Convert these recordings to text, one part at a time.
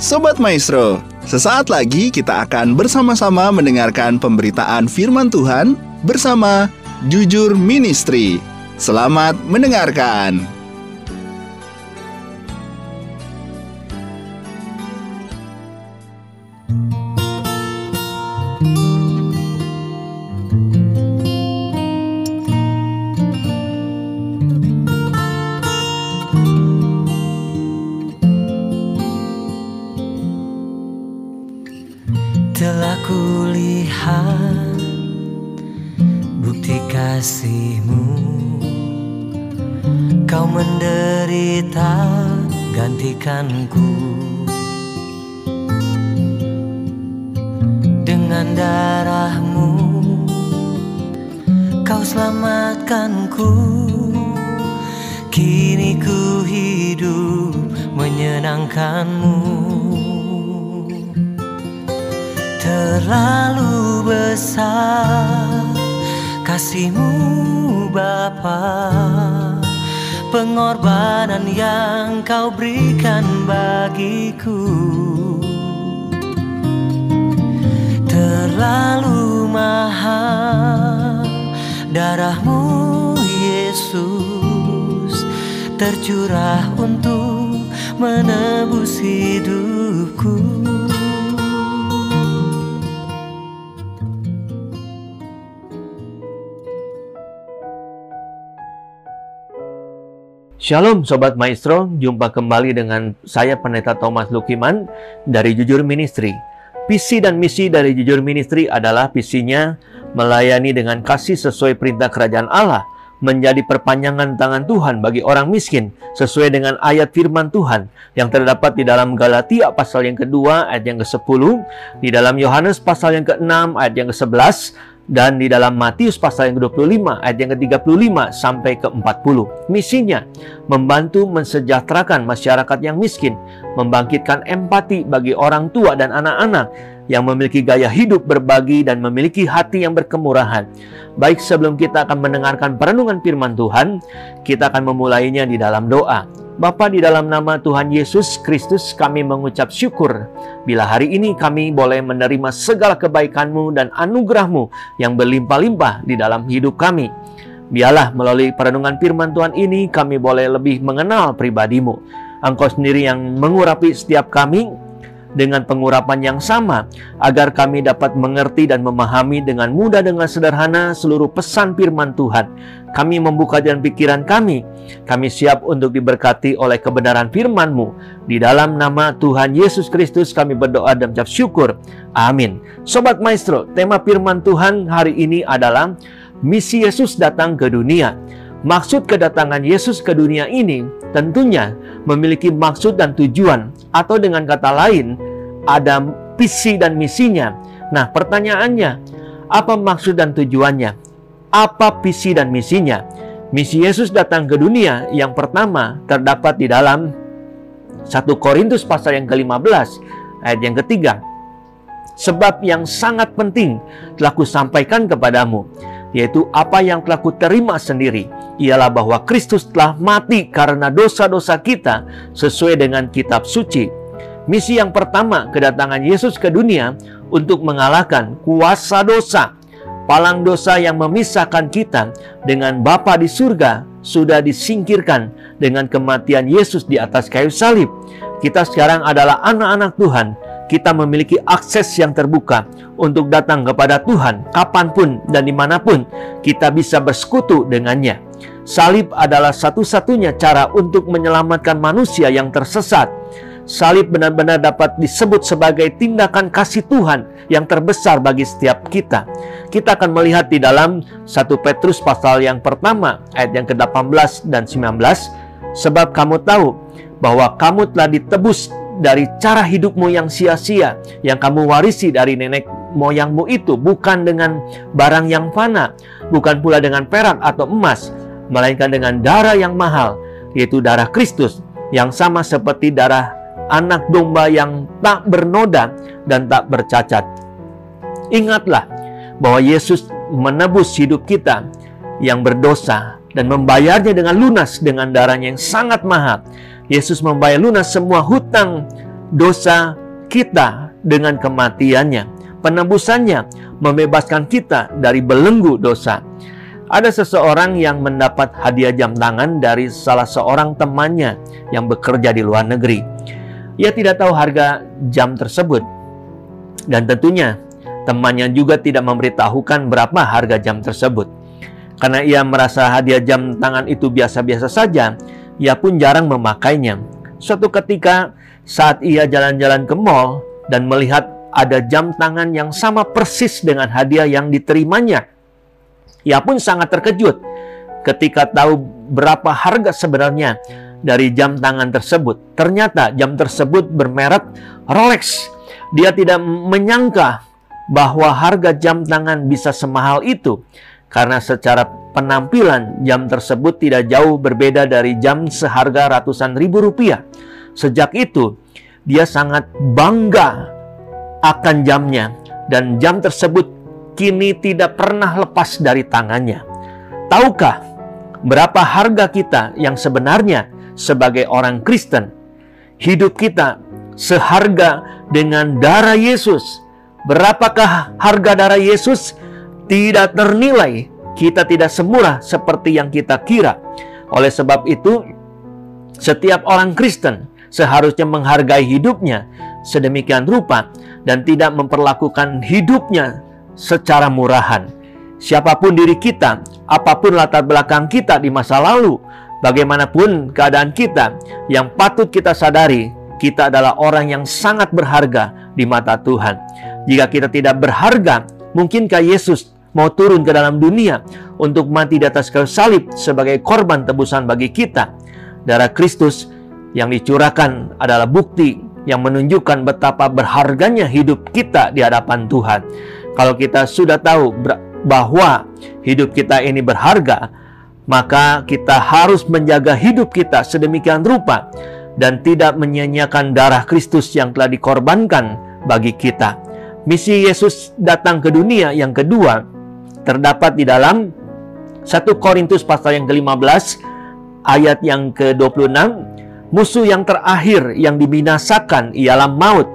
Sobat Maestro, sesaat lagi kita akan bersama-sama mendengarkan pemberitaan firman Tuhan bersama Jujur Ministry. Selamat mendengarkan. Kasihmu. Kau menderita gantikanku. Dengan darahmu Kau selamatkanku. Kini ku hidup menyenangkanmu. Terlalu besar kasihmu Bapa Pengorbanan yang kau berikan bagiku. Terlalu mahal darahmu Yesus Tercurah untuk menebus hidupku Shalom Sobat Maestro, jumpa kembali dengan saya Pendeta Thomas Lukiman dari Jujur Ministry. Visi dan misi dari Jujur Ministry adalah visinya melayani dengan kasih sesuai perintah kerajaan Allah, menjadi perpanjangan tangan Tuhan bagi orang miskin sesuai dengan ayat firman Tuhan yang terdapat di dalam Galatia pasal yang kedua ayat yang ke-10, di dalam Yohanes pasal yang ke-6 ayat yang ke-11, dan di dalam Matius pasal yang ke-25 ayat yang ke-35 sampai ke-40. Misinya membantu mensejahterakan masyarakat yang miskin, membangkitkan empati bagi orang tua dan anak-anak yang memiliki gaya hidup berbagi dan memiliki hati yang berkemurahan. Baik sebelum kita akan mendengarkan perenungan firman Tuhan, kita akan memulainya di dalam doa. Bapa di dalam nama Tuhan Yesus Kristus kami mengucap syukur bila hari ini kami boleh menerima segala kebaikan-Mu dan anugerah-Mu yang berlimpah-limpah di dalam hidup kami. Biarlah melalui perenungan firman Tuhan ini kami boleh lebih mengenal pribadi-Mu. Engkau sendiri yang mengurapi setiap kami dengan pengurapan yang sama agar kami dapat mengerti dan memahami dengan mudah dengan sederhana seluruh pesan firman Tuhan. Kami membuka jalan pikiran kami. Kami siap untuk diberkati oleh kebenaran firman-Mu. Di dalam nama Tuhan Yesus Kristus kami berdoa dan ucap syukur. Amin. Sobat Maestro, tema firman Tuhan hari ini adalah misi Yesus datang ke dunia. Maksud kedatangan Yesus ke dunia ini tentunya memiliki maksud dan tujuan, atau dengan kata lain, ada visi dan misinya. Nah, pertanyaannya, apa maksud dan tujuannya? Apa visi dan misinya? Misi Yesus datang ke dunia yang pertama terdapat di dalam 1 Korintus pasal yang ke-15 ayat yang ketiga. Sebab yang sangat penting telah kusampaikan kepadamu, yaitu apa yang telah kuterima sendiri, ialah bahwa Kristus telah mati karena dosa-dosa kita sesuai dengan kitab suci. Misi yang pertama kedatangan Yesus ke dunia untuk mengalahkan kuasa dosa. Palang dosa yang memisahkan kita dengan Bapa di surga sudah disingkirkan dengan kematian Yesus di atas kayu salib. Kita sekarang adalah anak-anak Tuhan kita memiliki akses yang terbuka untuk datang kepada Tuhan kapan pun dan di mana pun kita bisa bersekutu dengannya. Salib adalah satu-satunya cara untuk menyelamatkan manusia yang tersesat. Salib benar-benar dapat disebut sebagai tindakan kasih Tuhan yang terbesar bagi setiap kita. Kita akan melihat di dalam 1 Petrus pasal yang pertama ayat yang ke-18 dan 19 sebab kamu tahu bahwa kamu telah ditebus dari cara hidupmu yang sia-sia yang kamu warisi dari nenek moyangmu itu bukan dengan barang yang fana, bukan pula dengan perak atau emas, melainkan dengan darah yang mahal, yaitu darah Kristus yang sama seperti darah anak domba yang tak bernoda dan tak bercacat. Ingatlah bahwa Yesus menebus hidup kita yang berdosa dan membayarnya dengan lunas dengan darahnya yang sangat mahal Yesus membayar lunas semua hutang dosa kita dengan kematiannya. Penebusannya membebaskan kita dari belenggu dosa. Ada seseorang yang mendapat hadiah jam tangan dari salah seorang temannya yang bekerja di luar negeri. Ia tidak tahu harga jam tersebut. Dan tentunya temannya juga tidak memberitahukan berapa harga jam tersebut. Karena ia merasa hadiah jam tangan itu biasa-biasa saja, ia pun jarang memakainya. Suatu ketika saat ia jalan-jalan ke mall dan melihat ada jam tangan yang sama persis dengan hadiah yang diterimanya. Ia pun sangat terkejut ketika tahu berapa harga sebenarnya dari jam tangan tersebut. Ternyata jam tersebut bermerek Rolex. Dia tidak menyangka bahwa harga jam tangan bisa semahal itu karena secara penampilan jam tersebut tidak jauh berbeda dari jam seharga ratusan ribu rupiah. Sejak itu, dia sangat bangga akan jamnya dan jam tersebut kini tidak pernah lepas dari tangannya. Tahukah berapa harga kita yang sebenarnya sebagai orang Kristen? Hidup kita seharga dengan darah Yesus. Berapakah harga darah Yesus? Tidak ternilai. Kita tidak semurah seperti yang kita kira. Oleh sebab itu, setiap orang Kristen seharusnya menghargai hidupnya sedemikian rupa dan tidak memperlakukan hidupnya secara murahan. Siapa pun diri kita, apa pun latar belakang kita di masa lalu, bagaimanapun keadaan kita, yang patut kita sadari, kita adalah orang yang sangat berharga di mata Tuhan. Jika kita tidak berharga, mungkinkah Yesus mau turun ke dalam dunia untuk mati di atas kayu salib sebagai korban tebusan bagi kita? Darah Kristus yang dicurahkan adalah bukti yang menunjukkan betapa berharganya hidup kita di hadapan Tuhan. Kalau kita sudah tahu bahwa hidup kita ini berharga, maka kita harus menjaga hidup kita sedemikian rupa dan tidak menyia-nyiakan darah Kristus yang telah dikorbankan bagi kita. Misi Yesus datang ke dunia yang kedua terdapat di dalam 1 Korintus pasal yang ke-15 ayat yang ke-26 Musuh yang terakhir yang dibinasakan ialah maut.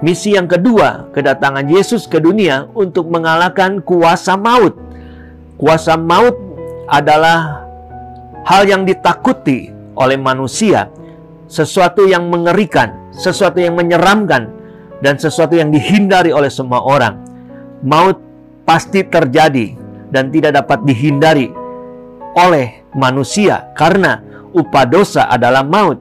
Misi yang kedua, kedatangan Yesus ke dunia untuk mengalahkan kuasa maut. Kuasa maut adalah hal yang ditakuti oleh manusia, sesuatu yang mengerikan, sesuatu yang menyeramkan, dan sesuatu yang dihindari oleh semua orang. Maut pasti terjadi dan tidak dapat dihindari oleh manusia karena upah dosa adalah maut.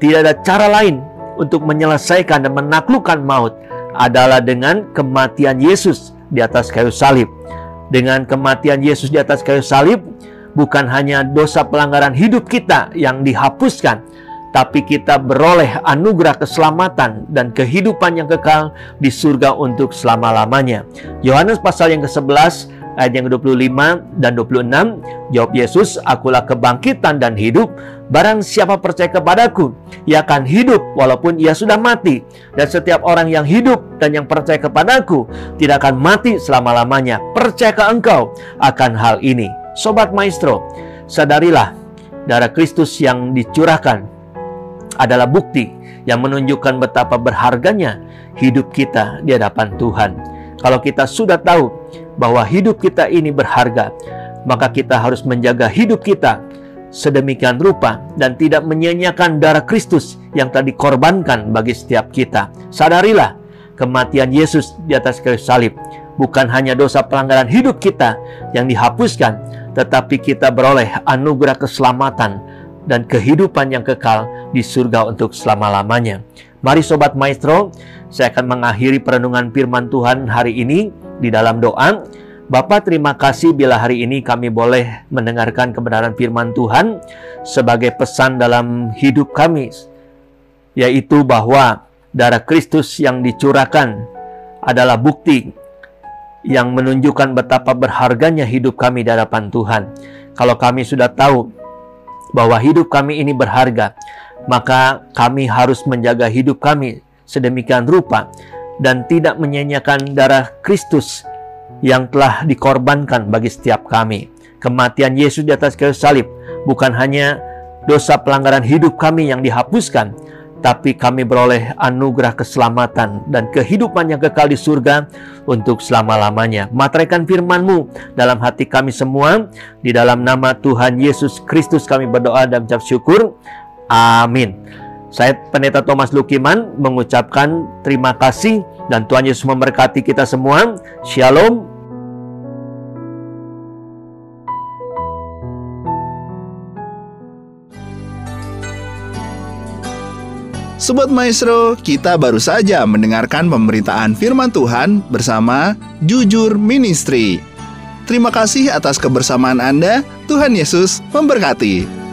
Tidak ada cara lain untuk menyelesaikan dan menaklukkan maut adalah dengan kematian Yesus di atas kayu salib. Dengan kematian Yesus di atas kayu salib, bukan hanya dosa pelanggaran hidup kita yang dihapuskan, tapi kita beroleh anugerah keselamatan dan kehidupan yang kekal di surga untuk selama-lamanya. Yohanes pasal yang ke-11 ayat yang ke-25 dan 26, jawab Yesus, akulah kebangkitan dan hidup, barang siapa percaya kepadaku, ia akan hidup walaupun ia sudah mati. Dan setiap orang yang hidup dan yang percaya kepadaku, tidak akan mati selama-lamanya. Percayakah engkau akan hal ini? Sobat Maestro, sadarilah darah Kristus yang dicurahkan adalah bukti yang menunjukkan betapa berharganya hidup kita di hadapan Tuhan. Kalau kita sudah tahu bahwa hidup kita ini berharga, maka kita harus menjaga hidup kita sedemikian rupa dan tidak menyanyiakan darah Kristus yang telah dikorbankan bagi setiap kita. Sadarilah kematian Yesus di atas kayu salib bukan hanya dosa pelanggaran hidup kita yang dihapuskan, tetapi kita beroleh anugerah keselamatan dan kehidupan yang kekal di surga untuk selama-lamanya. Mari Sobat Maestro, saya akan mengakhiri perenungan firman Tuhan hari ini di dalam doa. Bapak terima kasih bila hari ini kami boleh mendengarkan kebenaran firman Tuhan sebagai pesan dalam hidup kami, yaitu bahwa darah Kristus yang dicurahkan adalah bukti yang menunjukkan betapa berharganya hidup kami di hadapan Tuhan. Kalau kami sudah tahu bahwa hidup kami ini berharga, maka kami harus menjaga hidup kami sedemikian rupa dan tidak menyanyiakan darah Kristus yang telah dikorbankan bagi setiap kami. Kematian Yesus di atas kayu salib bukan hanya dosa pelanggaran hidup kami yang dihapuskan, tapi kami beroleh anugerah keselamatan dan kehidupan yang kekal di surga untuk selama-lamanya. Materaikan firman-Mu dalam hati kami semua, di dalam nama Tuhan Yesus Kristus kami berdoa dan mengucap syukur. Amin. Saya Pendeta Thomas Lukiman mengucapkan terima kasih dan Tuhan Yesus memberkati kita semua. Shalom. Sobat Maestro, kita baru saja mendengarkan pemberitaan firman Tuhan bersama Jujur Ministry. Terima kasih atas kebersamaan Anda. Tuhan Yesus memberkati.